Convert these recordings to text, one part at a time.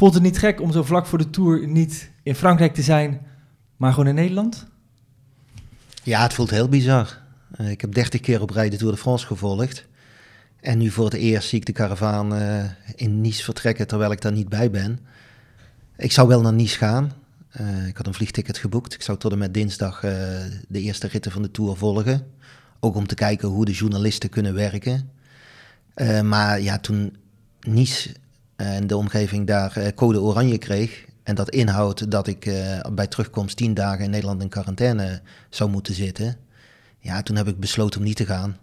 Vond het niet gek om zo vlak voor de Tour niet in Frankrijk te zijn, maar gewoon in Nederland? Ja, het voelt heel bizar. Uh, ik heb 30 keer op rij de Tour de France gevolgd. En nu voor het eerst zie ik de karavaan uh, in Nice vertrekken terwijl ik daar niet bij ben. Ik zou wel naar Nice gaan. Uh, ik had een vliegticket geboekt. Ik zou tot en met dinsdag de eerste ritten van de Tour volgen. Ook om te kijken hoe de journalisten kunnen werken. maar ja, toen Nice en de omgeving daar code oranje kreeg, en dat inhoudt dat ik uh, bij terugkomst tien dagen in Nederland in quarantaine zou moeten zitten. Ja, toen heb ik besloten om niet te gaan.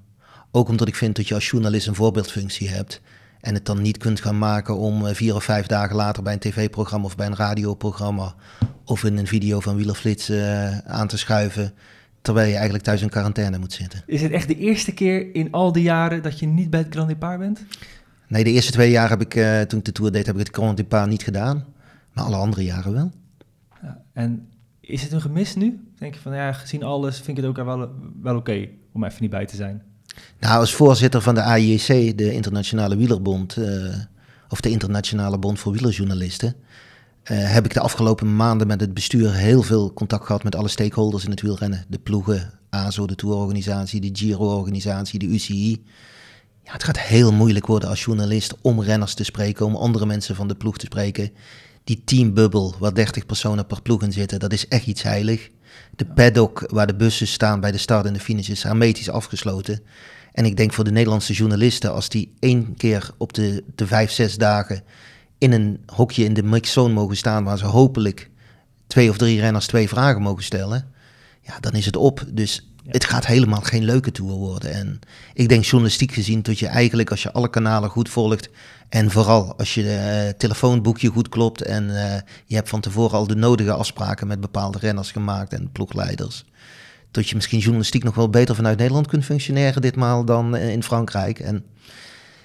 Ook omdat ik vind dat je als journalist een voorbeeldfunctie hebt. En het dan niet kunt gaan maken om eh, vier of vijf dagen later bij een tv-programma of bij een radioprogramma of in een video van Wielerflits uh, aan te schuiven. Terwijl je eigenlijk thuis in quarantaine moet zitten. Is het echt de eerste keer in al die jaren dat je niet bij het Grand Depart bent? Nee, de eerste twee jaar heb ik, uh, toen ik de Tour deed, heb ik het Grand niet gedaan. Maar alle andere jaren wel. Ja, en is het een gemis nu? Denk je van, ja, gezien alles vind ik het ook wel, wel oké om even niet bij te zijn? Nou, als voorzitter van de AIEC, de Internationale Wielerbond, uh, of de Internationale Bond voor Wielerjournalisten, uh, heb ik de afgelopen maanden met het bestuur heel veel contact gehad met alle stakeholders in het wielrennen. De ploegen, ASO, de tourorganisatie, de Giro-organisatie, de UCI. Ja, het gaat heel moeilijk worden als journalist om renners te spreken, om andere mensen van de ploeg te spreken die teambubbel waar 30 personen per ploeg in zitten, dat is echt iets heilig. De paddock waar de bussen staan bij de start en de finish is hermetisch afgesloten. En ik denk voor de Nederlandse journalisten, als die één keer op de, de vijf, zes dagen in een hokje in de mixzone mogen staan, waar ze hopelijk twee of drie renners twee vragen mogen stellen, ja, dan is het op. Dus het gaat helemaal geen leuke tour worden. En ik denk journalistiek gezien dat je eigenlijk, als je alle kanalen goed volgt, en vooral als je uh, telefoonboekje goed klopt en uh, je hebt van tevoren al de nodige afspraken met bepaalde renners gemaakt en ploegleiders. Dat je misschien journalistiek nog wel beter vanuit Nederland kunt functioneren ditmaal dan uh, in Frankrijk. En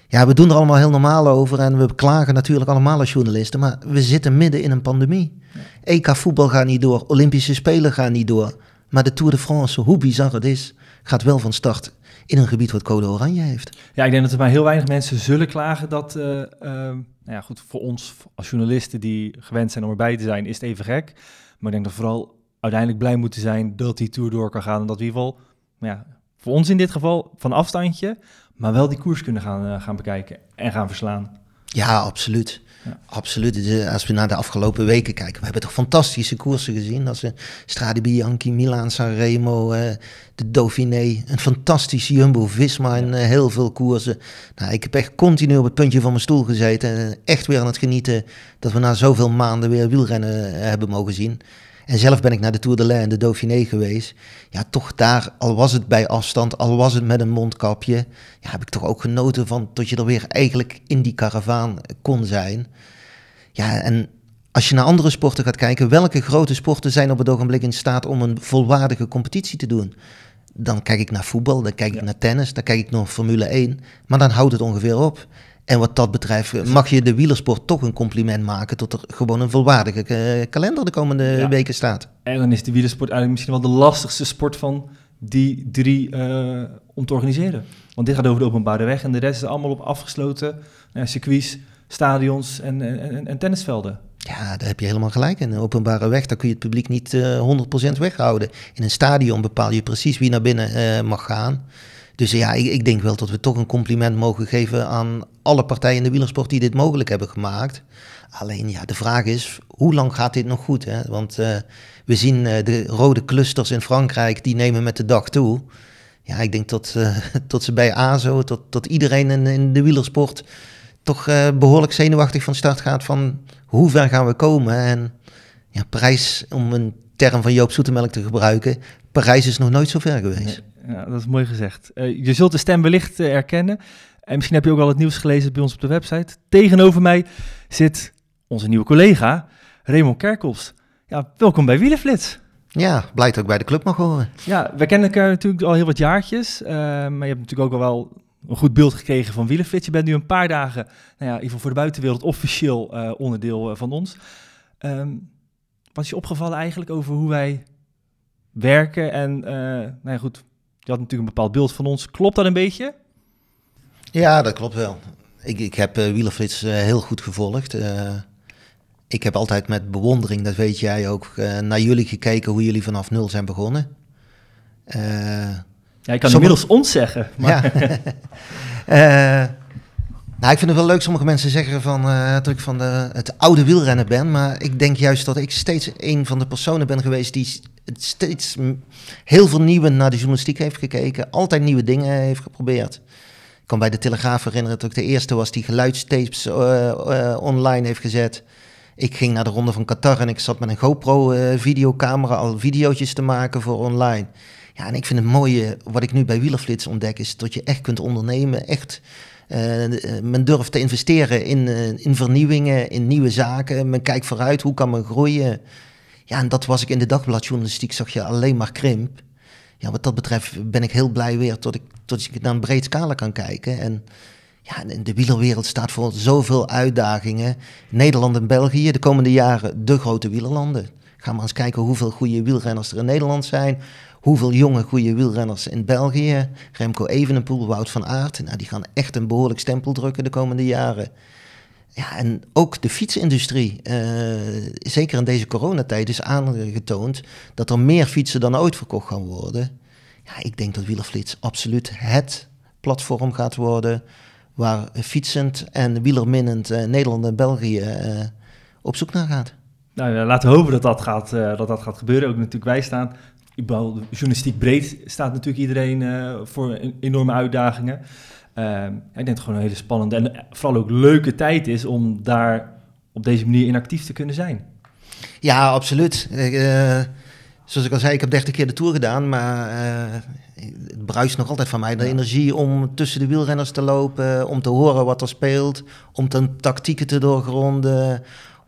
ja, we doen er allemaal heel normaal over en we klagen natuurlijk allemaal als journalisten, maar we zitten midden in een pandemie. EK voetbal gaat niet door, Olympische Spelen gaan niet door. Maar de Tour de France, hoe bizar het is, gaat wel van start in een gebied wat code oranje heeft. Ja, ik denk dat er maar heel weinig mensen zullen klagen dat, uh, uh, nou ja, goed, voor ons als journalisten die gewend zijn om erbij te zijn, is het even gek. Maar ik denk dat we vooral uiteindelijk blij moeten zijn dat die Tour door kan gaan en dat we in ieder geval, nou ja, voor ons in dit geval van afstandje, maar wel die koers kunnen gaan, uh, gaan bekijken en gaan verslaan. Ja, absoluut. Ja. Absoluut. Als we naar de afgelopen weken kijken, we hebben toch fantastische koersen gezien. Als we Strade Bianchi, Milaan, Sanremo, eh, de Dauphiné, een fantastische Jumbo-Visma en eh, heel veel koersen. Nou, ik heb echt continu op het puntje van mijn stoel gezeten en echt weer aan het genieten dat we na zoveel maanden weer wielrennen eh, hebben mogen zien. En zelf ben ik naar de Tour de Lens en de Dauphiné geweest. Ja, toch daar, al was het bij afstand, al was het met een mondkapje, ja, heb ik toch ook genoten van dat je er weer eigenlijk in die karavaan kon zijn. Ja, en als je naar andere sporten gaat kijken, welke grote sporten zijn op het ogenblik in staat om een volwaardige competitie te doen? Dan kijk ik naar voetbal, dan kijk ik naar tennis, dan kijk ik naar Formule 1. Maar dan houdt het ongeveer op. En wat dat betreft mag je de wielersport toch een compliment maken tot er gewoon een volwaardige uh, kalender de komende ja. weken staat. En dan is de wielersport eigenlijk misschien wel de lastigste sport van die drie uh, om te organiseren. Want dit gaat over de openbare weg en de rest is allemaal op afgesloten uh, circuits, stadions en, en, en, tennisvelden. Ja, daar heb je helemaal gelijk. In een openbare weg, daar kun je het publiek niet uh, 100% weghouden. In een stadion bepaal je precies wie naar binnen mag gaan. Dus ja, ik, ik, denk wel dat we toch een compliment mogen geven aan alle partijen in de wielersport die dit mogelijk hebben gemaakt. Alleen ja, de vraag is, hoe lang gaat dit nog goed? Hè? Want uh, we zien uh, de rode clusters in Frankrijk, die nemen met de dag toe. Ja, ik denk uh, tot ze bij ASO, tot, tot iedereen in, in de wielersport toch behoorlijk zenuwachtig van start gaat van hoe ver gaan we komen? En ja, prijs, om een term van Joop Zoetemelk te gebruiken, Parijs is nog nooit zo ver geweest. Ja, dat is mooi gezegd. Uh, je zult de stem wellicht uh, herkennen. En misschien heb je ook al het nieuws gelezen bij ons op de website. Tegenover mij zit onze nieuwe collega Raymond Kerkels. Ja, welkom bij Wielenflits. Ja, blij dat ik bij de club mag horen. Ja, we kennen elkaar natuurlijk al heel wat jaartjes. Uh, maar je hebt natuurlijk ook al wel een goed beeld gekregen van Wielenflits. Je bent nu een paar dagen, nou ja, in ieder geval voor de buitenwereld, officieel onderdeel van ons. Um, wat is je opgevallen eigenlijk over hoe wij werken? En nou ja, goed, had natuurlijk een bepaald beeld van ons. Klopt dat een beetje? Ja, dat klopt wel. Ik, ik heb uh, Wielerflits uh, heel goed gevolgd. Uh, ik heb altijd met bewondering, dat weet jij ook, uh, naar jullie gekeken hoe jullie vanaf nul zijn begonnen. Uh, ja, ik kan inmiddels ons zeggen. Maar... Ja. Nou, ik vind het wel leuk. Sommige mensen zeggen van, uh, dat ik van de, het oude wielrennen ben. Maar ik denk juist dat ik steeds een van de personen ben geweest die steeds heel veel nieuwe naar de journalistiek heeft gekeken. Altijd nieuwe dingen heeft geprobeerd. Ik kan bij de Telegraaf herinneren dat ik de eerste was die geluidstapes uh, uh, online heeft gezet. Ik ging naar de Ronde van Qatar en ik zat met een GoPro-videocamera al video's te maken voor online. Ja, en ik vind het mooie, wat ik nu bij Wielerflits ontdek, is dat je echt kunt ondernemen, echt uh, men durft te investeren in, uh, in vernieuwingen, in nieuwe zaken. Men kijkt vooruit, hoe kan men groeien? Ja, en dat was ik in de dagbladjournalistiek, zag je alleen maar krimp. Ja, wat dat betreft ben ik heel blij weer tot ik, tot ik naar een breed scala kan kijken. En ja, de wielerwereld staat voor zoveel uitdagingen. Nederland en België, de komende jaren de grote wielerlanden. Ga maar eens kijken hoeveel goede wielrenners er in Nederland zijn hoeveel jonge goede wielrenners in België, Remco Evenepoel, Wout van Aert, nou, die gaan echt een behoorlijk stempel drukken de komende jaren. Ja, en ook de fietsindustrie, uh, zeker in deze coronatijd, is aangetoond dat er meer fietsen dan ooit verkocht gaan worden. Ja, ik denk dat Wielerflits absoluut het platform gaat worden waar fietsend en wielerminnend uh, Nederland en België uh, op zoek naar gaat. Nou, laten we hopen dat dat gaat, dat dat gaat gebeuren. Ook natuurlijk wij staan journalistiek breed staat natuurlijk iedereen uh, voor enorme uitdagingen. Uh, ik denk dat het gewoon een hele spannende en vooral ook leuke tijd is om daar op deze manier in actief te kunnen zijn. Ja, absoluut. Uh, zoals ik al zei, ik heb 30 keer de Tour gedaan, maar het bruist nog altijd van mij. De energie om tussen de wielrenners te lopen, om te horen wat er speelt, om ten tactieken te doorgronden,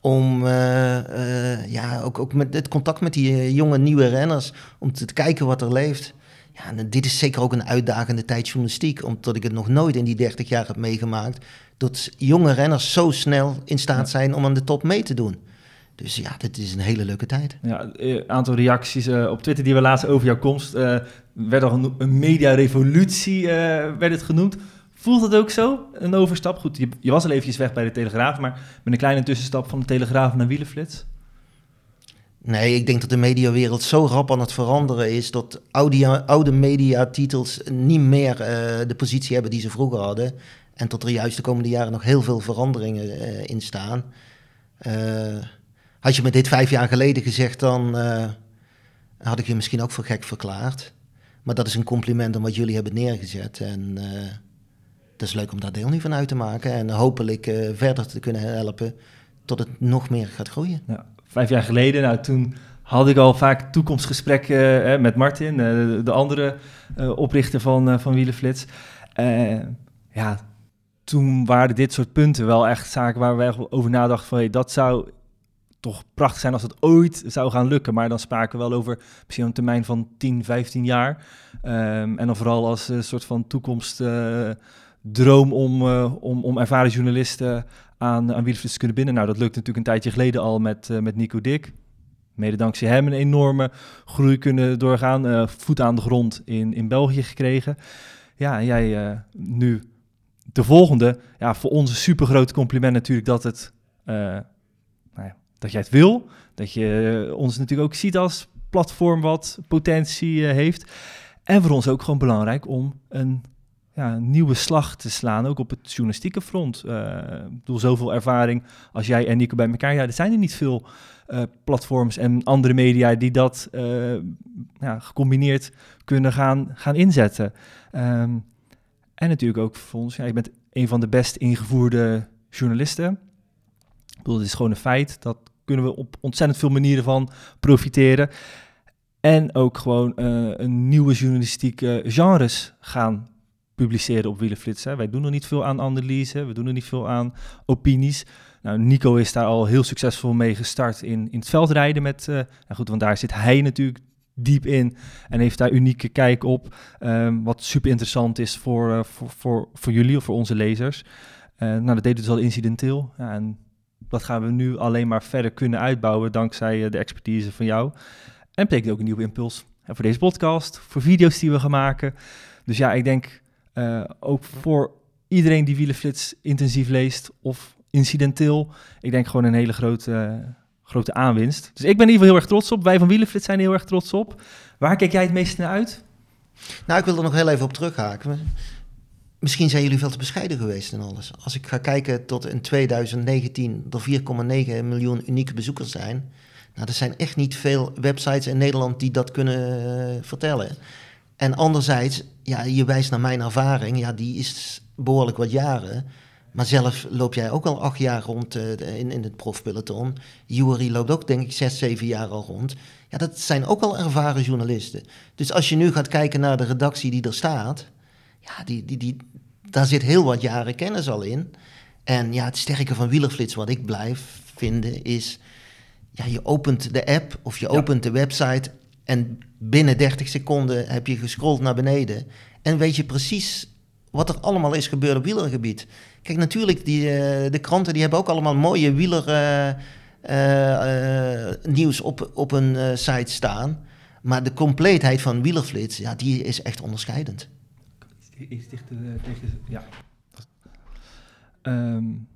om uh, uh, ja, ook, ook met het contact met die eh, jonge nieuwe renners, om te, te kijken wat er leeft. Ja, en dit is zeker ook een uitdagende tijd journalistiek, omdat ik het nog nooit in die 30 jaar heb meegemaakt, dat jonge renners zo snel in staat zijn om aan de top mee te doen. Dus ja, dit is een hele leuke tijd. Ja, een aantal reacties op Twitter die we laatst over jouw komst, werd al een, een mediarevolutie, werd het genoemd. Voelt het ook zo, een overstap? Goed, je, was al eventjes weg bij de Telegraaf, maar met een kleine tussenstap van de Telegraaf naar Wielenflits? Nee, ik denk dat de mediawereld zo rap aan het veranderen is dat oude, oude mediatitels niet meer uh, de positie hebben die ze vroeger hadden. En tot er juist de komende jaren nog heel veel veranderingen uh, in staan. Uh, had je me dit vijf jaar geleden gezegd, dan had ik je misschien ook voor gek verklaard. Maar dat is een compliment aan wat jullie hebben neergezet. En het is leuk om daar deel nu van uit te maken en hopelijk uh, verder te kunnen helpen tot het nog meer gaat groeien. Ja, vijf jaar geleden, nou, toen had ik al vaak toekomstgesprekken uh, met Martin, de andere oprichter van, van Wielenflits. ja, toen waren dit soort punten wel echt zaken waar we over nadachten van hey, dat zou toch prachtig zijn als het ooit zou gaan lukken. Maar dan spraken we wel over misschien een termijn van 10, 15 jaar. Um, en dan vooral als een soort van toekomst droom om, uh, om, om ervaren journalisten aan, aan Wielerflits te kunnen binden. Nou, dat lukte natuurlijk een tijdje geleden al met, uh, met Nico Dik. Mede dankzij hem een enorme groei kunnen doorgaan. Uh, voet aan de grond in, in België gekregen. Ja, en jij nu de volgende. Ja, voor ons een super groot compliment natuurlijk dat, het, nou ja, dat jij het wil. Dat je ons natuurlijk ook ziet als platform wat potentie heeft. En voor ons ook gewoon belangrijk om een ja, een nieuwe slag te slaan, ook op het journalistieke front. Uh, ik bedoel, zoveel ervaring als jij en Nico bij elkaar. Ja, er zijn er niet veel uh, platforms en andere media die dat uh, ja, gecombineerd kunnen gaan, gaan inzetten. Um, en natuurlijk ook voor ons, ja, je bent een van de best ingevoerde journalisten. Ik bedoel, het is gewoon een feit. Dat kunnen we op ontzettend veel manieren van profiteren. En ook gewoon een nieuwe journalistieke genres gaan publiceren op Wielenflits. Hè. Wij doen er niet veel aan analyse, we doen er niet veel aan opinies. Nou, Nico is daar al heel succesvol mee gestart in, in het veldrijden met... Uh, nou goed, want daar zit hij natuurlijk diep in en heeft daar unieke kijk op. Um, wat super interessant is voor, uh, voor, voor, voor jullie of voor onze lezers. Uh, nou, dat deed dus al incidenteel. Ja, en dat gaan we nu alleen maar verder kunnen uitbouwen dankzij de expertise van jou. En betekent ook een nieuwe impuls voor deze podcast, voor video's die we gaan maken. Dus ja, ik denk uh, ook voor iedereen die Wielenflits intensief leest of incidenteel. Ik denk gewoon een hele grote, grote aanwinst. Dus ik ben in ieder geval heel erg trots op. Wij van Wielenflits zijn heel erg trots op. Waar kijk jij het meest naar uit? Nou, ik wil er nog heel even op terughaken. Misschien zijn jullie veel te bescheiden geweest in alles. Als ik ga kijken tot in 2019 er 4,9 miljoen unieke bezoekers zijn. Nou, er zijn echt niet veel websites in Nederland die dat kunnen uh, vertellen. En anderzijds, ja, je wijst naar mijn ervaring. Ja, die is behoorlijk wat jaren. Maar zelf loop jij ook al acht jaar rond uh, in, in het profpeloton. Jury loopt ook, denk ik, zes, zeven jaar al rond. Ja, dat zijn ook al ervaren journalisten. Dus als je nu gaat kijken naar de redactie die er staat, ja, die, die, die, daar zit heel wat jaren kennis al in. En ja, het sterke van Wielerflits, wat ik blijf vinden, is... Ja, je opent de app of je opent de website en binnen 30 seconden heb je gescrolld naar beneden. En weet je precies wat er allemaal is gebeurd op wielergebied. Kijk, natuurlijk, die, uh, de kranten die hebben ook allemaal mooie wieler... Uh, uh, nieuws op, op een site staan. Maar de compleetheid van Wielerflits, ja, die is echt onderscheidend. Is dicht tegen, ja. Um.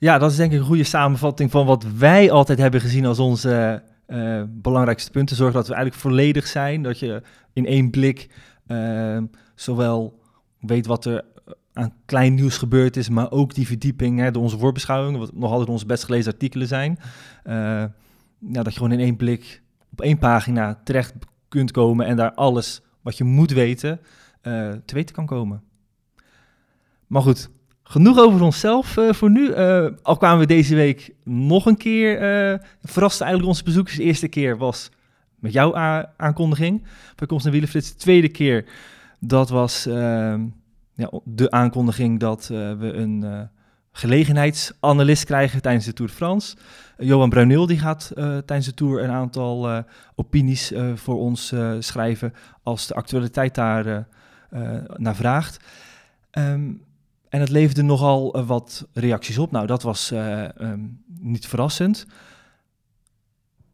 Ja, dat is denk ik een goede samenvatting van wat wij altijd hebben gezien als onze uh, belangrijkste punten. Zorg dat we eigenlijk volledig zijn, dat je in één blik uh, zowel weet wat er aan klein nieuws gebeurd is, maar ook die verdieping, hè, door onze voorbeschouwing, wat nog altijd onze best gelezen artikelen zijn. Nou, dat je gewoon in één blik op één pagina terecht kunt komen en daar alles wat je moet weten te weten kan komen. Maar goed, genoeg over onszelf uh, voor nu. al kwamen we deze week nog een keer, verraste eigenlijk onze bezoekers. De eerste keer was met jouw aankondiging bij Komst naar. De tweede keer, dat was ehm, ja, de aankondiging dat uh, we een uh, gelegenheidsanalist krijgen tijdens de Tour de France. Uh, Johan Bruineel die gaat tijdens de Tour een aantal opinies voor ons schrijven als de actualiteit daar naar vraagt. Um, en het leverde nogal wat reacties op. Nou, dat was um, niet verrassend.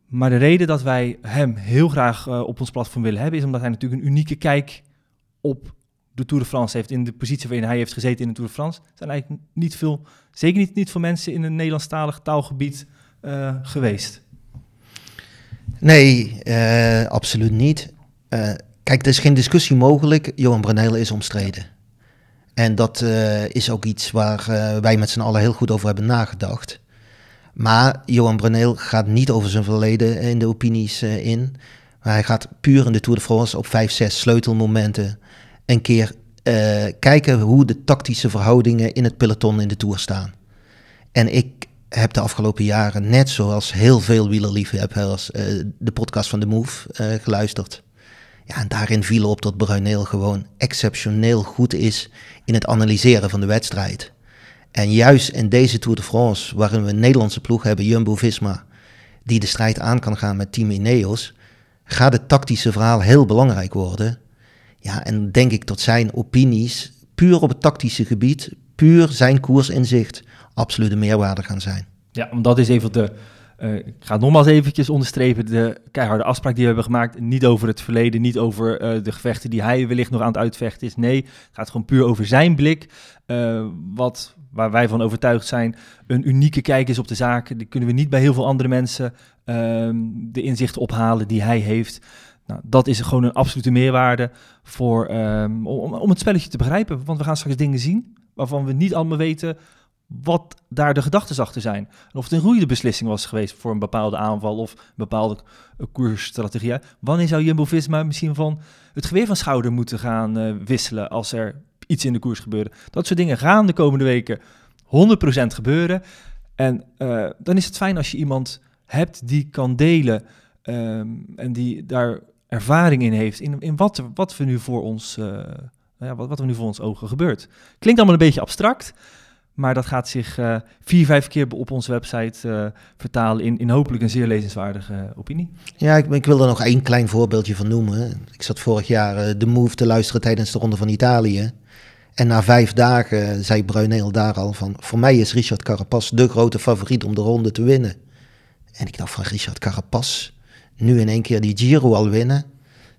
Maar de reden dat wij hem heel graag uh, op ons platform willen hebben, is omdat hij natuurlijk een unieke kijk op de Tour de France heeft. In de positie waarin hij heeft gezeten in de Tour de France. Zijn eigenlijk niet veel, zeker niet, niet veel mensen in een Nederlandstalig taalgebied geweest. Nee, absoluut niet. kijk, er is geen discussie mogelijk. Johan Brunel is omstreden. En dat is ook iets waar wij met z'n allen heel goed over hebben nagedacht. Maar Johan Bruneel gaat niet over zijn verleden in de opinies in. Maar hij gaat puur in de Tour de France op vijf, zes sleutelmomenten een keer kijken hoe de tactische verhoudingen in het peloton in de Tour staan. En ik heb de afgelopen jaren, net zoals heel veel wielerliefhebbers, uh, de podcast van The Move geluisterd. Ja, en daarin viel op dat Bruneel gewoon exceptioneel goed is in het analyseren van de wedstrijd. En juist in deze Tour de France, waarin we een Nederlandse ploeg hebben, Jumbo-Visma, die de strijd aan kan gaan met Team Ineos, gaat het tactische verhaal heel belangrijk worden. Ja, en denk ik dat zijn opinies, puur op het tactische gebied, puur zijn koersinzicht, absolute meerwaarde gaan zijn. Ja, want dat is even de, uh, ik ga nogmaals eventjes onderstrepen, de keiharde afspraak die we hebben gemaakt. Niet over het verleden, niet over uh, de gevechten die hij wellicht nog aan het uitvechten is. Nee, het gaat gewoon puur over zijn blik. Uh, wat waar wij van overtuigd zijn, een unieke kijk is op de zaak. Die kunnen we niet bij heel veel andere mensen um, de inzichten ophalen die hij heeft. Nou, dat is gewoon een absolute meerwaarde voor, um, om, om het spelletje te begrijpen. Want we gaan straks dingen zien waarvan we niet allemaal weten wat daar de gedachten achter zijn. of het een goede beslissing was geweest voor een bepaalde aanval of een bepaalde uh, koersstrategie. Wanneer zou Jumbo-Visma misschien van het geweer van schouder moeten gaan uh, wisselen als er iets in de koers gebeurde. Dat soort dingen gaan de komende weken 100% gebeuren. En uh, dan is het fijn als je iemand hebt die kan delen um, en die daar ervaring in heeft in, in wat, wat, we nu voor ons, uh, ja, wat, wat er nu voor ons ogen gebeurt. Klinkt allemaal een beetje abstract, maar dat gaat zich uh, vier, vijf keer op onze website uh, vertalen in, in hopelijk een zeer lezenswaardige opinie. Ja, ik, ik, wil er nog één klein voorbeeldje van noemen. Ik zat vorig jaar de Move te luisteren tijdens de Ronde van Italië. En na vijf dagen zei Bruineel daar al van... voor mij is Richard Carapaz de grote favoriet om de ronde te winnen. En ik dacht van Richard Carapaz, nu in één keer die Giro al winnen.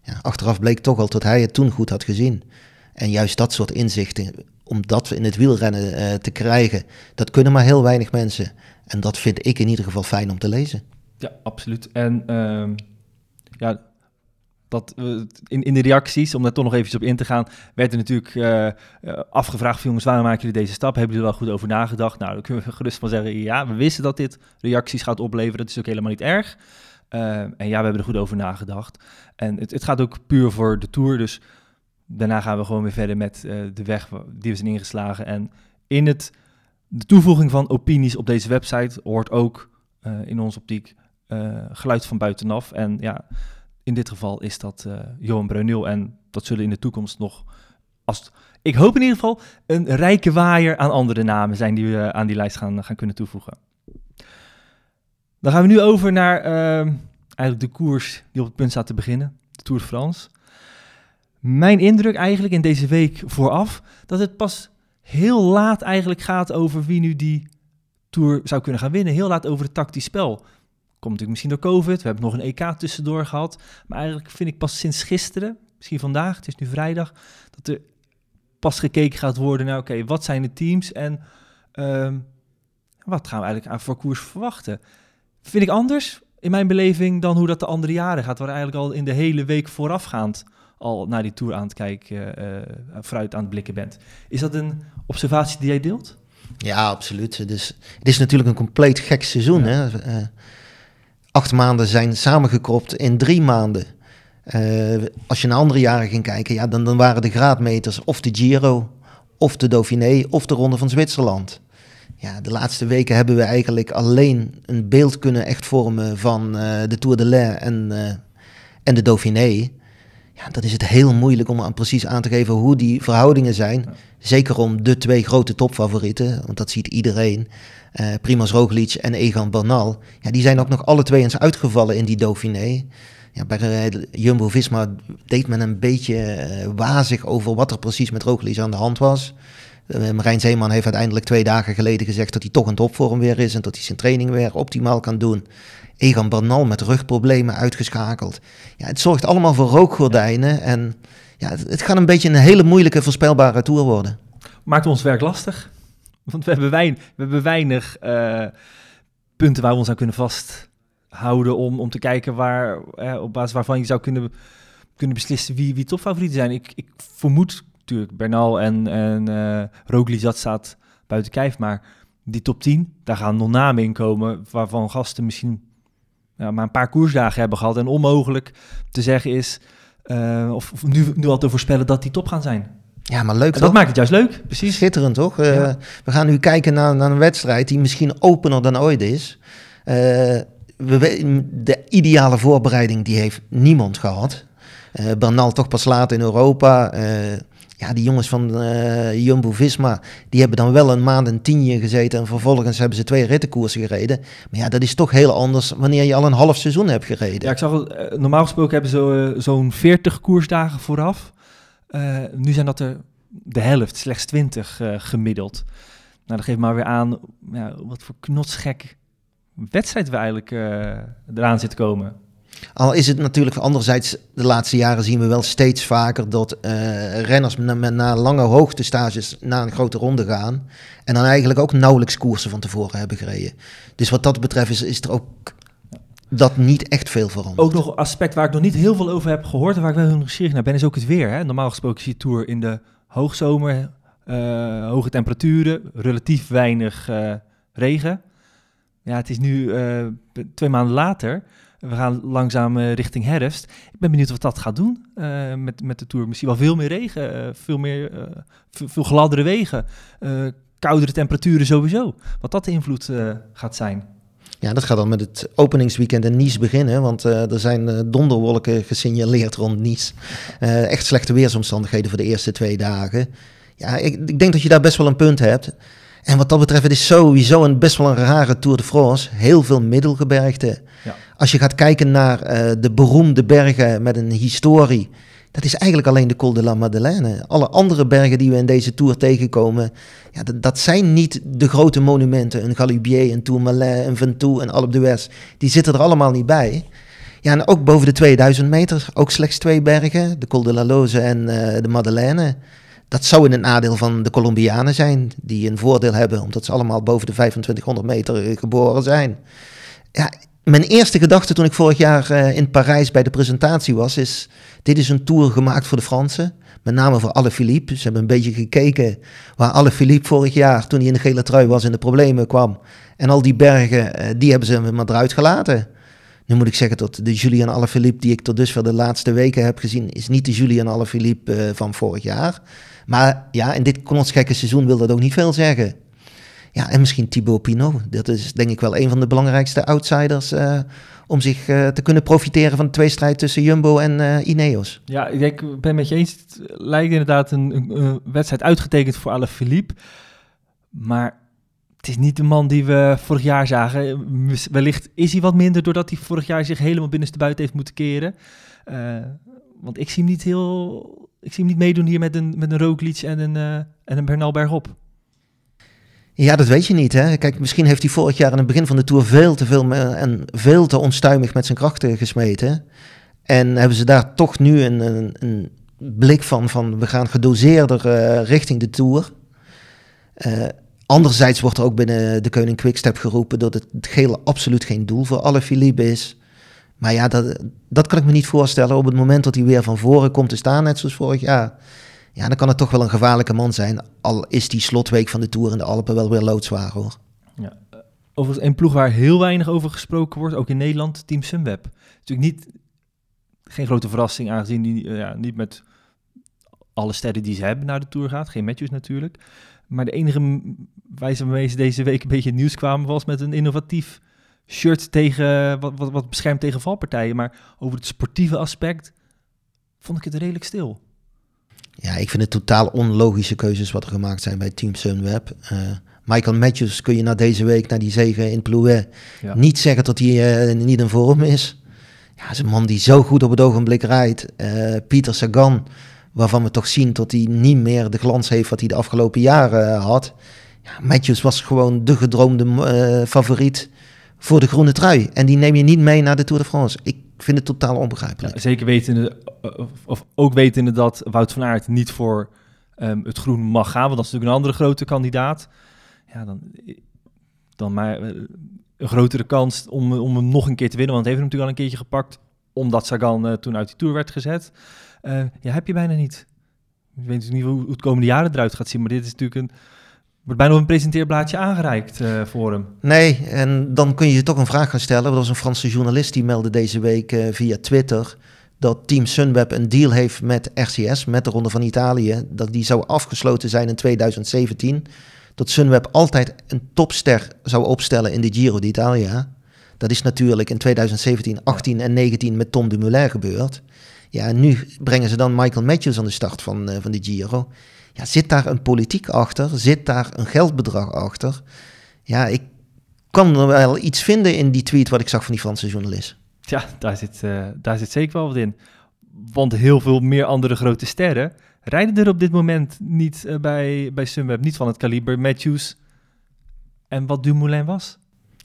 Ja, achteraf bleek toch al dat hij het toen goed had gezien. En juist dat soort inzichten, om dat in het wielrennen uh, te krijgen, dat kunnen maar heel weinig mensen. En dat vind ik in ieder geval fijn om te lezen. Ja, absoluut. En uh, ja, dat, in, in de reacties, om daar toch nog even op in te gaan, werd er natuurlijk uh, afgevraagd: jongens, waarom maken jullie deze stap? Hebben jullie er wel goed over nagedacht? Nou, dan kunnen we gerust van zeggen: ja, we wisten dat dit reacties gaat opleveren. Dat is ook helemaal niet erg. Uh, en ja, we hebben er goed over nagedacht. En het, het, gaat ook puur voor de tour. Dus daarna gaan we gewoon weer verder met de weg die we zijn ingeslagen. En in het, de toevoeging van opinies op deze website hoort ook in onze optiek geluid van buitenaf. En ja in dit geval is dat Johan Breunil. En dat zullen in de toekomst nog, als, ik hoop in ieder geval, een rijke waaier aan andere namen zijn die we aan die lijst gaan, gaan kunnen toevoegen. Dan gaan we nu over naar uh, eigenlijk de koers die op het punt staat te beginnen, de Tour de France. Mijn indruk eigenlijk in deze week vooraf, dat het pas heel laat eigenlijk gaat over wie nu die Tour zou kunnen gaan winnen. Heel laat over het tactisch spel. Komt natuurlijk misschien door COVID. We hebben nog een EK tussendoor gehad. Maar eigenlijk vind ik pas sinds gisteren, misschien vandaag, het is nu vrijdag, dat er pas gekeken gaat worden naar, oké, wat zijn de teams en um, wat gaan we eigenlijk aan voor verwachten? Vind ik anders in mijn beleving dan hoe dat de andere jaren gaat, waar eigenlijk al in de hele week voorafgaand al naar die Tour aan het kijken, uh, vooruit aan het blikken bent. Is dat een observatie die jij deelt? Ja, absoluut. Dus, het is natuurlijk een compleet gek seizoen. Hè? Uh, acht maanden zijn samengekropt in drie maanden. Uh, als je naar andere jaren ging kijken, ja, dan, dan waren de graadmeters of de Giro, of de Dauphiné, of de Ronde van Zwitserland. Ja, de laatste weken hebben we eigenlijk alleen een beeld kunnen echt vormen van uh, de Tour de l'Ain en, en de Dauphiné. Ja, dat is het heel moeilijk om aan precies aan te geven hoe die verhoudingen zijn. Zeker om de twee grote topfavorieten, want dat ziet iedereen. Uh, Primoz Roglic en Egan Bernal. Ja, die zijn ook nog alle twee eens uitgevallen in die Dauphiné. Ja, bij uh, Jumbo-Visma deed men een beetje uh, wazig over wat er precies met Roglic aan de hand was. Marijn Zeeman heeft uiteindelijk twee dagen geleden gezegd dat hij toch in topvorm weer is en dat hij zijn training weer optimaal kan doen. Egan Bernal met rugproblemen uitgeschakeld. Ja, het zorgt allemaal voor rookgordijnen en ja, het, het gaat een beetje een hele moeilijke voorspelbare tour worden. Maakt ons werk lastig? Want we hebben, weinig, we hebben weinig uh, punten waar we ons aan kunnen vasthouden om, om te kijken waar, uh, op basis waarvan je zou kunnen, kunnen beslissen wie, wie topfavorieten zijn. Ik, ik vermoed natuurlijk Bernal en, en uh, Roglic, dat staat buiten kijf, maar die top 10, daar gaan nog namen in komen waarvan gasten misschien ja, maar een paar koersdagen hebben gehad en onmogelijk te zeggen is, uh, of, of nu, nu al te voorspellen dat die top gaan zijn. Ja, maar leuk en dat maakt het juist leuk, precies. Schitterend, toch? Uh, ja. We gaan nu kijken naar, naar, een wedstrijd die misschien opener dan ooit is. Uh, we, de ideale voorbereiding die heeft niemand gehad. Uh, Bernal toch pas laat in Europa. Ja, die jongens van Jumbo-Visma, die hebben dan wel een maand en tien jaar gezeten... en vervolgens hebben ze twee rittenkoersen gereden. Maar ja, dat is toch heel anders wanneer je al een half seizoen hebt gereden. Ja, ik zag, normaal gesproken hebben ze zo'n 40 koersdagen vooraf... Uh, nu zijn dat er de helft, slechts 20 uh, gemiddeld. Nou, dat geeft maar weer aan ja, wat voor knotsgek wedstrijd we eigenlijk uh, eraan zit komen. Al is het natuurlijk anderzijds, de laatste jaren zien we wel steeds vaker dat renners na, na lange hoogtestages naar een grote ronde gaan. En dan eigenlijk ook nauwelijks koersen van tevoren hebben gereden. Dus wat dat betreft is, is er ook dat niet echt veel verandert. Ook nog een aspect waar ik nog niet heel veel over heb gehoord en waar ik wel heel nieuwsgierig naar ben, is ook het weer. Hè? Normaal gesproken zie je Tour in de hoogzomer, uh, hoge temperaturen, relatief weinig uh, regen. Ja, het is nu twee maanden later. We gaan langzaam richting herfst. Ik ben benieuwd wat dat gaat doen met, met de Tour. Misschien wel veel meer regen, veel, meer, veel, veel gladdere wegen, koudere temperaturen sowieso. Wat dat de invloed gaat zijn. Ja, dat gaat dan met het openingsweekend in Nice beginnen, want uh, er zijn uh, donderwolken gesignaleerd rond Nice. Uh, echt slechte weersomstandigheden voor de eerste twee dagen. Ja, ik, ik, denk dat je daar best wel een punt hebt. En wat dat betreft, het is sowieso een best wel een rare Tour de France. Heel veel middelgebergte. Ja. Als je gaat kijken naar de beroemde bergen met een historie, dat is eigenlijk alleen de Col de la Madeleine. Alle andere bergen die we in deze Tour tegenkomen, ja, dat, dat zijn niet de grote monumenten. Een Galibier, een Tourmalet, een Ventoux, een Alpe d'Huez. Die zitten er allemaal niet bij. Ja, en ook boven de 2000 meter, ook slechts twee bergen, de Col de la Loze en uh, de Madeleine. Dat zou in het nadeel van de Colombianen zijn, die een voordeel hebben, omdat ze allemaal boven de 2500 meter geboren zijn. Ja, mijn eerste gedachte toen ik vorig jaar uh, in Parijs bij de presentatie was, is: dit is een tour gemaakt voor de Fransen. Met name voor Alle Philippe. Ze hebben een beetje gekeken waar Alle Philippe vorig jaar, toen hij in de gele trui was, in de problemen kwam. En al die bergen, uh, die hebben ze maar eruit gelaten. Nu moet ik zeggen dat de Julian Alaphilippe die ik tot dusver de laatste weken heb gezien, is niet de Julian Alaphilippe uh, van vorig jaar. Maar ja, in dit knotsgekke seizoen wil dat ook niet veel zeggen. Ja, en misschien Thibaut Pinot. Dat is denk ik wel een van de belangrijkste outsiders uh, om zich uh, te kunnen profiteren van de tweestrijd tussen Jumbo en uh, Ineos. Ja, ik ben het met je eens. Het lijkt inderdaad een, een, wedstrijd uitgetekend voor Alaphilippe. Maar het is niet de man die we vorig jaar zagen. Wellicht is hij wat minder doordat hij vorig jaar zich helemaal binnenstebuiten heeft moeten keren. Want ik zie hem niet heel... Ik zie hem niet meedoen hier met een, met een Roglic en een, en een Bernal Bergop. Ja, dat weet je niet. Hè? Kijk, misschien heeft hij vorig jaar in het begin van de Tour veel te veel en veel te onstuimig met zijn krachten gesmeten. En hebben ze daar toch nu een, een, een blik van, van we gaan gedoseerder uh, richting de Tour. Uh, anderzijds wordt er ook binnen de Koning Quickstep geroepen dat het, het gele absoluut geen doel voor alle Philippe is. Maar ja, dat, dat kan ik me niet voorstellen. Op het moment dat hij weer van voren komt te staan, net zoals vorig jaar ja, dan kan het toch wel een gevaarlijke man zijn. Al is die slotweek van de Tour in de Alpen wel weer loodzwaar hoor. Ja. Overigens een ploeg waar heel weinig over gesproken wordt, ook in Nederland, Team Sunweb. Natuurlijk niet, geen grote verrassing aangezien die uh, ja, niet met alle sterren die ze hebben naar de Tour gaat. Geen Matthews natuurlijk. Maar de enige wijze waarmee ze deze week een beetje nieuws kwamen was met een innovatief shirt tegen, wat, wat, wat beschermt tegen valpartijen. Maar over het sportieve aspect vond ik het redelijk stil. Ja, ik vind het totaal onlogische keuzes wat er gemaakt zijn bij Team Sunweb. Uh, Michael Matthews kun je na deze week, na die zegen in Plouet, ja. niet zeggen dat hij uh, niet in vorm is. Ja, is een man die zo goed op het ogenblik rijdt. Uh, Pieter Sagan, waarvan we toch zien dat hij niet meer de glans heeft wat hij de afgelopen jaren had. Ja, Matthews was gewoon de gedroomde favoriet voor de groene trui. En die neem je niet mee naar de Tour de France. Ik vind het totaal onbegrijpelijk. Zeker wetende, of ook wetende dat Wout van Aert niet voor um, het groen mag gaan, want dat is natuurlijk een andere grote kandidaat. Ja, dan, dan maar eh, een grotere kans om, om hem nog een keer te winnen, want hij heeft hem natuurlijk al een keertje gepakt, omdat Sagan uh, toen uit die Tour werd gezet. Uh, ja, heb je bijna niet. Ik weet natuurlijk niet hoe het komende jaren eruit gaat zien, maar dit is natuurlijk een wordt bijna op een presenteerblaadje aangereikt uh, voor hem. Nee, en dan kun je je toch een vraag gaan stellen. Er was een Franse journalist die meldde deze week uh, via Twitter dat Team Sunweb een deal heeft met RCS, met de Ronde van Italië, dat die zou afgesloten zijn in 2017. Dat Sunweb altijd een topster zou opstellen in de Giro d'Italia. Dat is natuurlijk in 2017, 18 en 19 met Tom Dumoulin gebeurd. Ja, en nu brengen ze dan Michael Matthews aan de start van, uh, van de Giro. Ja, zit daar een politiek achter? Zit daar een geldbedrag achter? Ja, ik kan er wel iets vinden in die tweet wat ik zag van die Franse journalist. Ja, daar zit, uh, daar zit zeker wel wat in. Want heel veel meer andere grote sterren rijden er op dit moment niet uh, bij, bij Sunweb. Niet van het kaliber Matthews en wat Dumoulin was.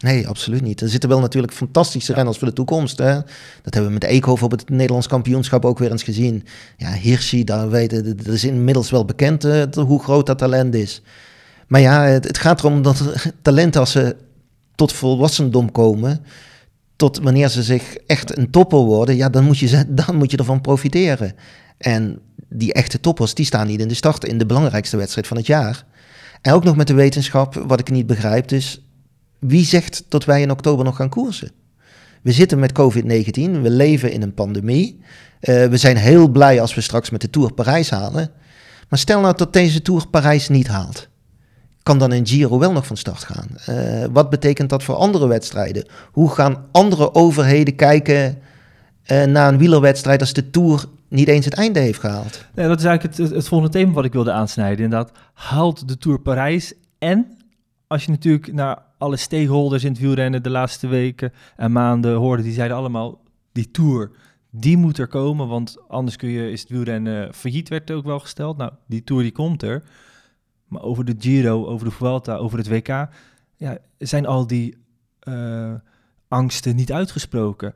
Nee, absoluut niet. Er zitten wel natuurlijk fantastische renners voor de toekomst. Hè? Dat hebben we met Eekhoff op het Nederlands kampioenschap ook weer eens gezien. Ja, Hirschi, daar weten, dat is inmiddels wel bekend uh, hoe groot dat talent is. Maar ja, het, het gaat erom dat talenten als ze tot volwassendom komen, tot wanneer ze zich echt een topper worden, ja, dan moet je, dan moet je ervan profiteren. En die echte toppers, die staan niet in de start in de belangrijkste wedstrijd van het jaar. En ook nog met de wetenschap, wat ik niet begrijp, dus wie zegt dat wij in oktober nog gaan koersen? We zitten met COVID-19, we leven in een pandemie. Uh, we zijn heel blij als we straks met de Tour Parijs halen. Maar stel nou dat deze Tour Parijs niet haalt. Kan dan een Giro wel nog van start gaan? Uh, wat betekent dat voor andere wedstrijden? Hoe gaan andere overheden kijken uh, naar een wielerwedstrijd als de Tour niet eens het einde heeft gehaald? Dat is eigenlijk het, het volgende thema wat ik wilde aansnijden. Inderdaad, haalt de Tour Parijs en als je natuurlijk naar alle stakeholders in het wielrennen de laatste weken en maanden hoorde, die zeiden allemaal, die Tour, die moet er komen, want anders kun je, is het wielrennen failliet, werd ook wel gesteld. Nou, die Tour die komt er. Maar over de Giro, over de Vuelta, over het WK, ja, zijn al die uh, angsten niet uitgesproken.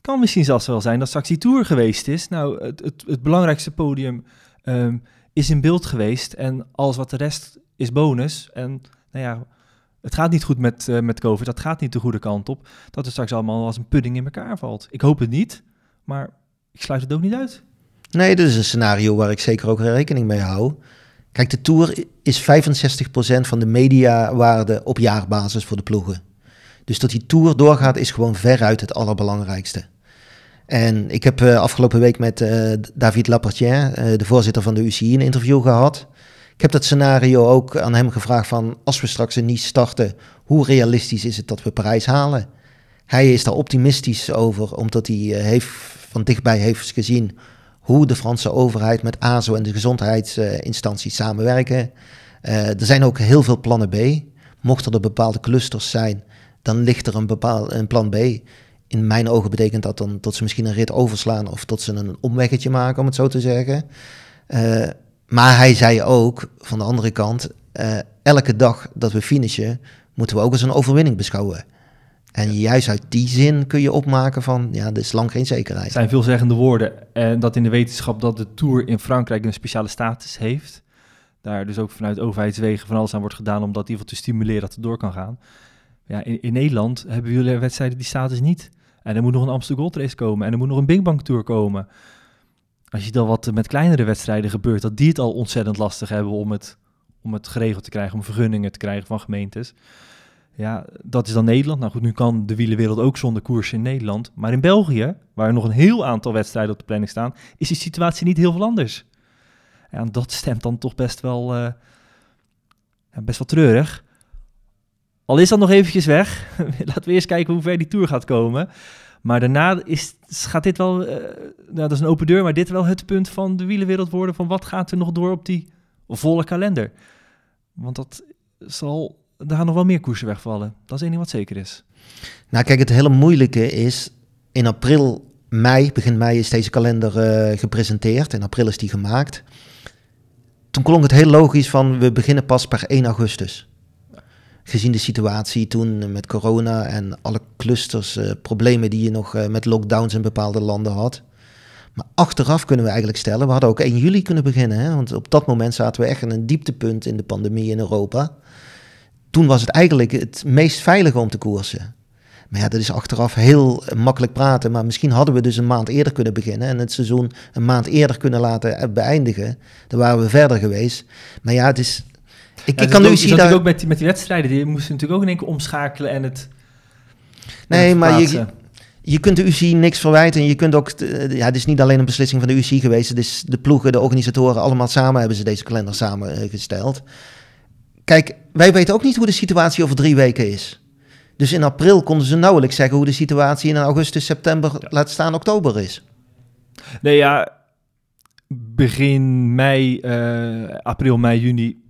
kan misschien zelfs wel zijn dat straks die Tour geweest is. Nou, het, het, het belangrijkste podium ehm, is in beeld geweest en alles wat de rest is bonus. En nou ja, het gaat niet goed met, uh, met COVID, dat gaat niet de goede kant op. Dat het straks allemaal als een pudding in elkaar valt. Ik hoop het niet, maar ik sluit het ook niet uit. Nee, dat is een scenario waar ik zeker ook rekening mee hou. Kijk, de Tour is 65% van de mediawaarde op jaarbasis voor de ploegen. Dus dat die Tour doorgaat is gewoon veruit het allerbelangrijkste. En ik heb uh, afgelopen week met uh, David Lapertière, uh, de voorzitter van de UCI, een interview gehad. Ik heb dat scenario ook aan hem gevraagd van als we straks een niet starten, hoe realistisch is het dat we Parijs halen? Hij is daar optimistisch over, omdat hij heeft, van dichtbij heeft gezien hoe de Franse overheid met ASO en de gezondheidsinstanties samenwerken. er zijn ook heel veel plannen B. Mochten er bepaalde clusters zijn, dan ligt er een, bepaald, een plan B in mijn ogen betekent dat dan dat ze misschien een rit overslaan of dat ze een omweggetje maken, om het zo te zeggen. Uh, maar hij zei ook, van de andere kant, uh, elke dag dat we finishen, moeten we ook als een overwinning beschouwen. En juist uit die zin kun je opmaken van, ja, er is lang geen zekerheid. Het zijn veelzeggende woorden. En dat in de wetenschap dat de Tour in Frankrijk een speciale status heeft. Daar dus ook vanuit overheidswegen van alles aan wordt gedaan om dat in ieder geval te stimuleren dat het door kan gaan. Ja, in, in Nederland hebben jullie wedstrijden die status niet. En er moet nog een Amsterdam Gold Race komen. En er moet nog een Big Bang Tour komen. Als je dan wat met kleinere wedstrijden gebeurt, dat die het al ontzettend lastig hebben om het, om het geregeld te krijgen, om vergunningen te krijgen van gemeentes. Ja, dat is dan Nederland. Nou goed, nu kan de wielenwereld ook zonder koers in Nederland. Maar in België, waar nog een heel aantal wedstrijden op de planning staan, is die situatie niet heel veel anders. En dat stemt dan toch best wel, uh, best wel treurig. Al is dat nog eventjes weg. Laten we eerst kijken hoe ver die Tour gaat komen. Maar daarna is, gaat dit wel, uh, nou, dat is een open deur, maar dit wel het punt van de wielenwereld worden van wat gaat er nog door op die volle kalender. Want dat zal, er gaan nog wel meer koersen wegvallen. Dat is één ding wat zeker is. Nou kijk, het hele moeilijke is, in april, mei, begin mei is deze kalender uh, gepresenteerd. In april is die gemaakt. Toen klonk het heel logisch van, we beginnen pas per 1 augustus gezien de situatie toen met corona en alle clusters, uh, problemen die je nog uh, met lockdowns in bepaalde landen had. Maar achteraf kunnen we eigenlijk stellen, we hadden ook 1 juli kunnen beginnen. Hè? Want op dat moment zaten we echt in een dieptepunt in de pandemie in Europa. Toen was het eigenlijk het meest veilige om te koersen. Maar ja, dat is achteraf heel makkelijk praten. Maar misschien hadden we dus een maand eerder kunnen beginnen en het seizoen een maand eerder kunnen laten beëindigen. Dan waren we verder geweest. Maar ja, het is, ik, ik kan nu zien dat... ook met die, met die wedstrijden, die moesten natuurlijk ook in één keer omschakelen en het... Nee, maar je, je kunt de UCI niks verwijten. En je kunt ook, ja, het is niet alleen een beslissing van de UCI geweest. Het is de ploegen, de organisatoren, allemaal samen hebben ze deze kalender samengesteld. Kijk, wij weten ook niet hoe de situatie over drie weken is. Dus in april konden ze nauwelijks zeggen hoe de situatie in augustus, september, laat staan oktober is. Nee, ja, begin mei, uh, april, mei, juni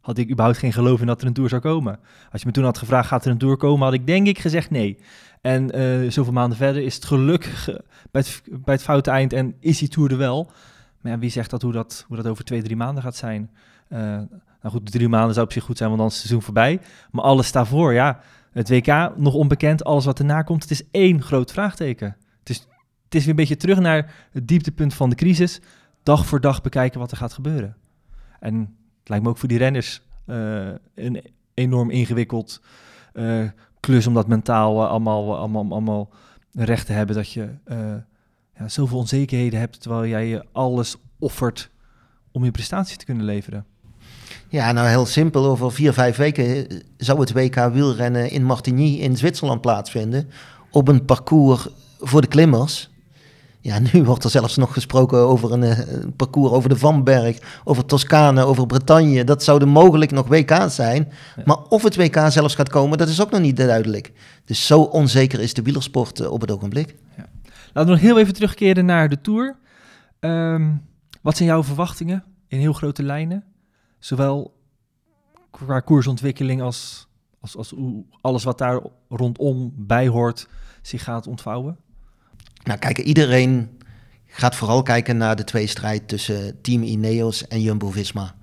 had ik überhaupt geen geloof in dat er een tour zou komen. Als je me toen had gevraagd, gaat er een tour komen, had ik denk ik gezegd nee. En uh, zoveel maanden verder is het gelukkig bij het, bij het foute eind en is die tour er wel. Maar ja, wie zegt dat hoe, dat hoe dat over twee, drie maanden gaat zijn? Uh, nou goed, drie maanden zou op zich goed zijn, want dan is het seizoen voorbij. Maar alles daarvoor, ja. Het WK nog onbekend, alles wat erna komt, het is één groot vraagteken. Het is, het is weer een beetje terug naar het dieptepunt van de crisis. Dag voor dag bekijken wat er gaat gebeuren. En lijkt me ook voor die renners uh, een enorm ingewikkeld uh, klus om dat mentaal uh, allemaal, allemaal, allemaal recht te hebben. Dat je ja, zoveel onzekerheden hebt terwijl jij je alles offert om je prestatie te kunnen leveren. Ja, nou heel simpel. Over vier, vijf weken zou het WK wielrennen in Martigny in Zwitserland plaatsvinden. Op een parcours voor de klimmers. Ja, nu wordt er zelfs nog gesproken over een, eh, een parcours over de Vanberg, over Toscane, over Bretagne. Dat zouden mogelijk nog WK's zijn. Maar of het WK zelfs gaat komen, dat is ook nog niet duidelijk. Dus zo onzeker is de wielersport eh, op het ogenblik. Ja. Laten we nog heel even terugkeren naar de Tour. Um, wat zijn jouw verwachtingen in heel grote lijnen? Zowel qua koersontwikkeling als, als, als alles wat daar rondom bij hoort zich gaat ontvouwen? Nou, kijk, iedereen gaat vooral kijken naar de twee strijd tussen Team Ineos en Jumbo-Visma.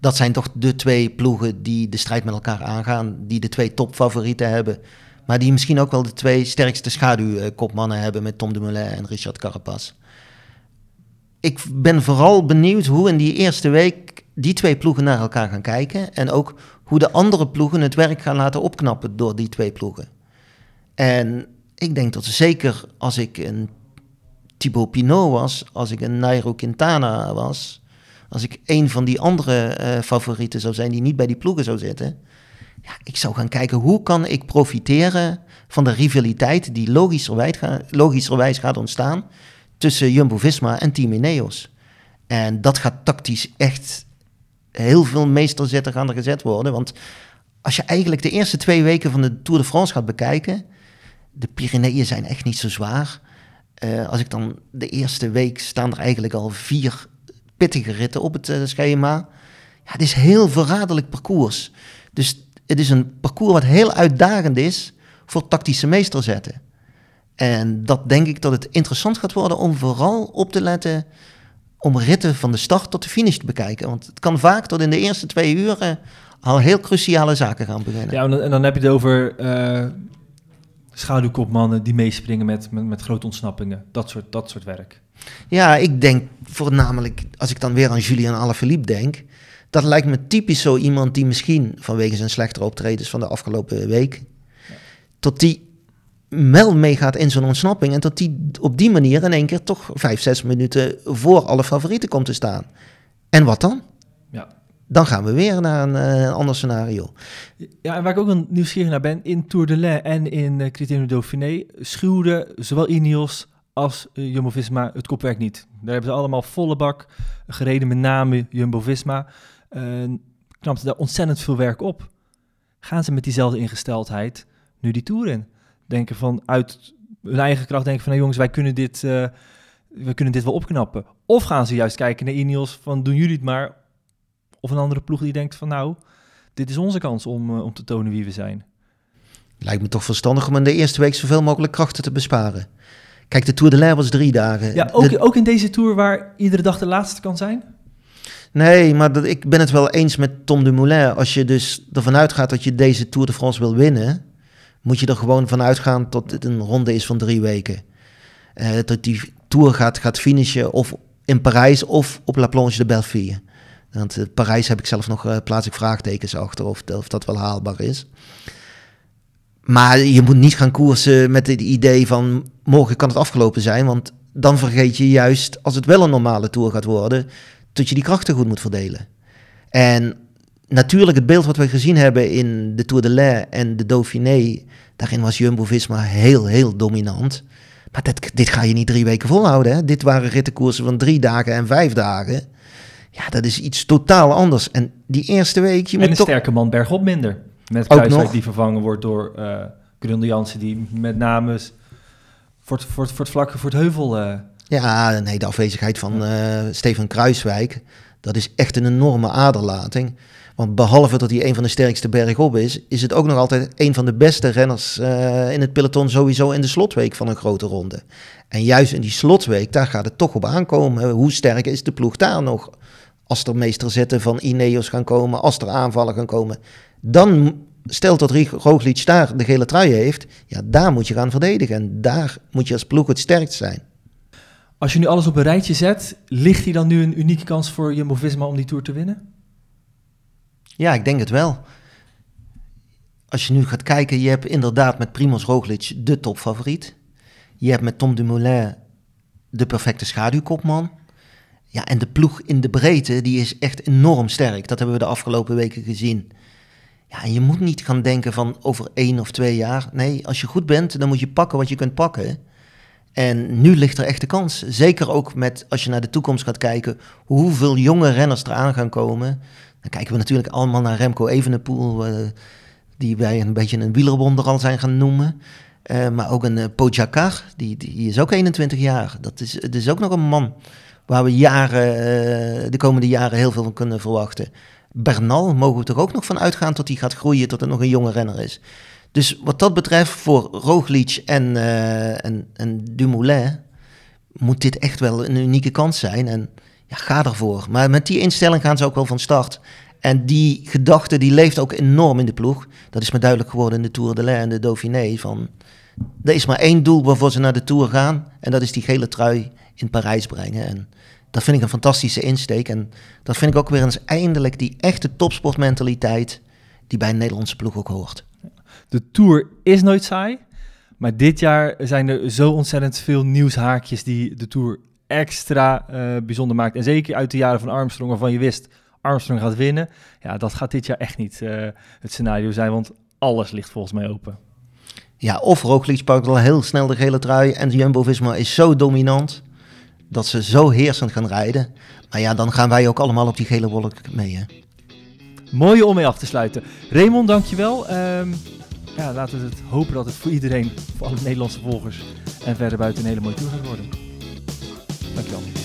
Dat zijn toch de twee ploegen die de strijd met elkaar aangaan, die de twee topfavorieten hebben. Maar die misschien ook wel de twee sterkste schaduwkopmannen hebben met Tom Dumoulin en Richard Carapaz. Ik ben vooral benieuwd hoe in die eerste week die twee ploegen naar elkaar gaan kijken. En ook hoe de andere ploegen het werk gaan laten opknappen door die twee ploegen. En ik denk dat zeker als ik een Thibaut Pinot was, als ik een Nairo Quintana was, als ik een van die andere uh, favorieten zou zijn die niet bij die ploegen zou zitten, ja, ik zou gaan kijken hoe kan ik profiteren van de rivaliteit die logischerwijs, logischerwijs gaat ontstaan tussen Jumbo-Visma en Team Ineos. En dat gaat tactisch echt heel veel meesterzetten gaan er gezet worden. Want als je eigenlijk de eerste twee weken van de Tour de France gaat bekijken, de Pyreneeën zijn echt niet zo zwaar. Uh, als ik dan de eerste week staan er eigenlijk al vier pittige ritten op het uh, schema. Ja, het is heel verraderlijk parcours. Dus het is een parcours wat heel uitdagend is voor tactische meesterzetten. En dat denk ik dat het interessant gaat worden om vooral op te letten om ritten van de start tot de finish te bekijken. Want het kan vaak tot in de eerste twee uren al heel cruciale zaken gaan beginnen. Ja, en dan, heb je het over uh, schaduwkopmannen die meespringen met, met, met, grote ontsnappingen. Dat soort, dat soort werk. Ja, ik denk voornamelijk, als ik dan weer aan Julian Alaphilippe denk... dat lijkt me typisch zo iemand die misschien vanwege zijn slechtere optredens van de afgelopen week... tot die wel meegaat in zo'n ontsnapping. En dat die op die manier in één keer toch vijf, zes minuten voor alle favorieten komt te staan. En wat dan? Ja. Dan gaan we weer naar een uh, ander scenario. Ja, en waar ik ook een nieuwsgierig naar ben, in Tour de Lens en in uh, Criterium Dauphiné schuwde zowel Ineos als uh, Jumbo-Visma het kopwerk niet. Daar hebben ze allemaal volle bak gereden, met name Jumbo-Visma. Uh, knapte daar ontzettend veel werk op. Gaan ze met diezelfde ingesteldheid nu die Tour in? denken van uit hun eigen kracht denken van, nou jongens, wij kunnen dit, we kunnen dit wel opknappen. Of gaan ze juist kijken naar Ineos van, doen jullie het maar. Of een andere ploeg die denkt van, nou, dit is onze kans om, uh, om te tonen wie we zijn. Lijkt me toch verstandig om in de eerste week zoveel mogelijk krachten te besparen. Kijk, de Tour de L'air was drie dagen. Ja, ook, de... ook in deze Tour waar iedere dag de laatste kan zijn? Nee, maar dat, ik ben het wel eens met Tom Dumoulin. Als je dus ervan uitgaat dat je deze Tour de France wil winnen moet je er gewoon van uitgaan dat het een ronde is van drie weken. Uh, dat die Tour gaat, gaat finishen of in Parijs of op La Planche de Belleville. Want uh, Parijs heb ik zelf nog, uh, plaats ik vraagtekens achter of, of dat wel haalbaar is. Maar je moet niet gaan koersen met het idee van morgen kan het afgelopen zijn. Want dan vergeet je juist, als het wel een normale Tour gaat worden, dat je die krachten goed moet verdelen. En natuurlijk het beeld wat we gezien hebben in de Tour de Lens en de Dauphiné, daarin was Jumbo-Visma heel, heel dominant. Maar dit, dit ga je niet drie weken volhouden. Hè? Dit waren rittenkoersen van drie dagen en vijf dagen. Ja, dat is iets totaal anders. En die eerste week... Je en moet een toch... sterke man bergop minder. Met Kruiswijk die vervangen wordt door uh, Jansen... die met name voor het, voor het, voor het vlakke, voor het heuvel... Uh... Ja, nee, de afwezigheid van uh, Steven Kruiswijk... dat is echt een enorme aderlating... Want behalve dat hij een van de sterkste bergop is, is het ook nog altijd een van de beste renners uh, in het peloton sowieso in de slotweek van een grote ronde. En juist in die slotweek, daar gaat het toch op aankomen. Hoe sterk is de ploeg daar nog? Als er meesterzetten van Ineos gaan komen, als er aanvallen gaan komen. Dan stelt dat Roglic daar de gele trui heeft, ja, daar moet je gaan verdedigen. En daar moet je als ploeg het sterkst zijn. Als je nu alles op een rijtje zet, ligt hier dan nu een unieke kans voor Jumbo-Visma om die Tour te winnen? Ja, ik denk het wel. Als je nu gaat kijken, je hebt inderdaad met Primoz Roglic de topfavoriet. Je hebt met Tom Dumoulin de perfecte schaduwkopman. Ja, en de ploeg in de breedte, die is echt enorm sterk. Dat hebben we de afgelopen weken gezien. Ja, je moet niet gaan denken van over één of twee jaar. Nee, als je goed bent, dan moet je pakken wat je kunt pakken. En nu ligt er echt de kans. Zeker ook met, als je naar de toekomst gaat kijken, hoeveel jonge renners eraan gaan komen. Dan kijken we natuurlijk allemaal naar Remco Evenepoel, uh, die wij een beetje een wielerwonder al zijn gaan noemen. Uh, maar ook een uh, Pogacar, die, die is ook 21 jaar. Dat is, het is ook nog een man waar we jaren, de komende jaren heel veel van kunnen verwachten. Bernal mogen we toch ook nog van uitgaan tot hij gaat groeien tot er nog een jonge renner is. Dus wat dat betreft voor Roglic en, en, en Dumoulin moet dit echt wel een unieke kans zijn. En ja, ga ervoor. Maar met die instelling gaan ze ook wel van start. En die gedachte die leeft ook enorm in de ploeg. Dat is me duidelijk geworden in de Tour de l'Ain en de Dauphiné. Van, er is maar één doel waarvoor ze naar de Tour gaan. En dat is die gele trui in Parijs brengen. En dat vind ik een fantastische insteek. En dat vind ik ook weer eens eindelijk die echte topsportmentaliteit die bij een Nederlandse ploeg ook hoort. De Tour is nooit saai. Maar dit jaar zijn er zo ontzettend veel nieuwshaakjes die de Tour extra uh, bijzonder maakt. En zeker uit de jaren van Armstrong, waarvan je wist Armstrong gaat winnen. Ja, dat gaat dit jaar echt niet uh, het scenario zijn, want alles ligt volgens mij open. Ja, of Roglic pakt al heel snel de gele trui en Jumbo-Visma is zo dominant dat ze zo heersend gaan rijden. Maar ja, dan gaan wij ook allemaal op die gele wolk mee. Hè? Mooie om mee af te sluiten. Raymond, dankjewel. Um, ja, laten we het hopen dat het voor iedereen, voor alle Nederlandse volgers en verder buiten een hele mooie tour gaat worden. Dankjewel.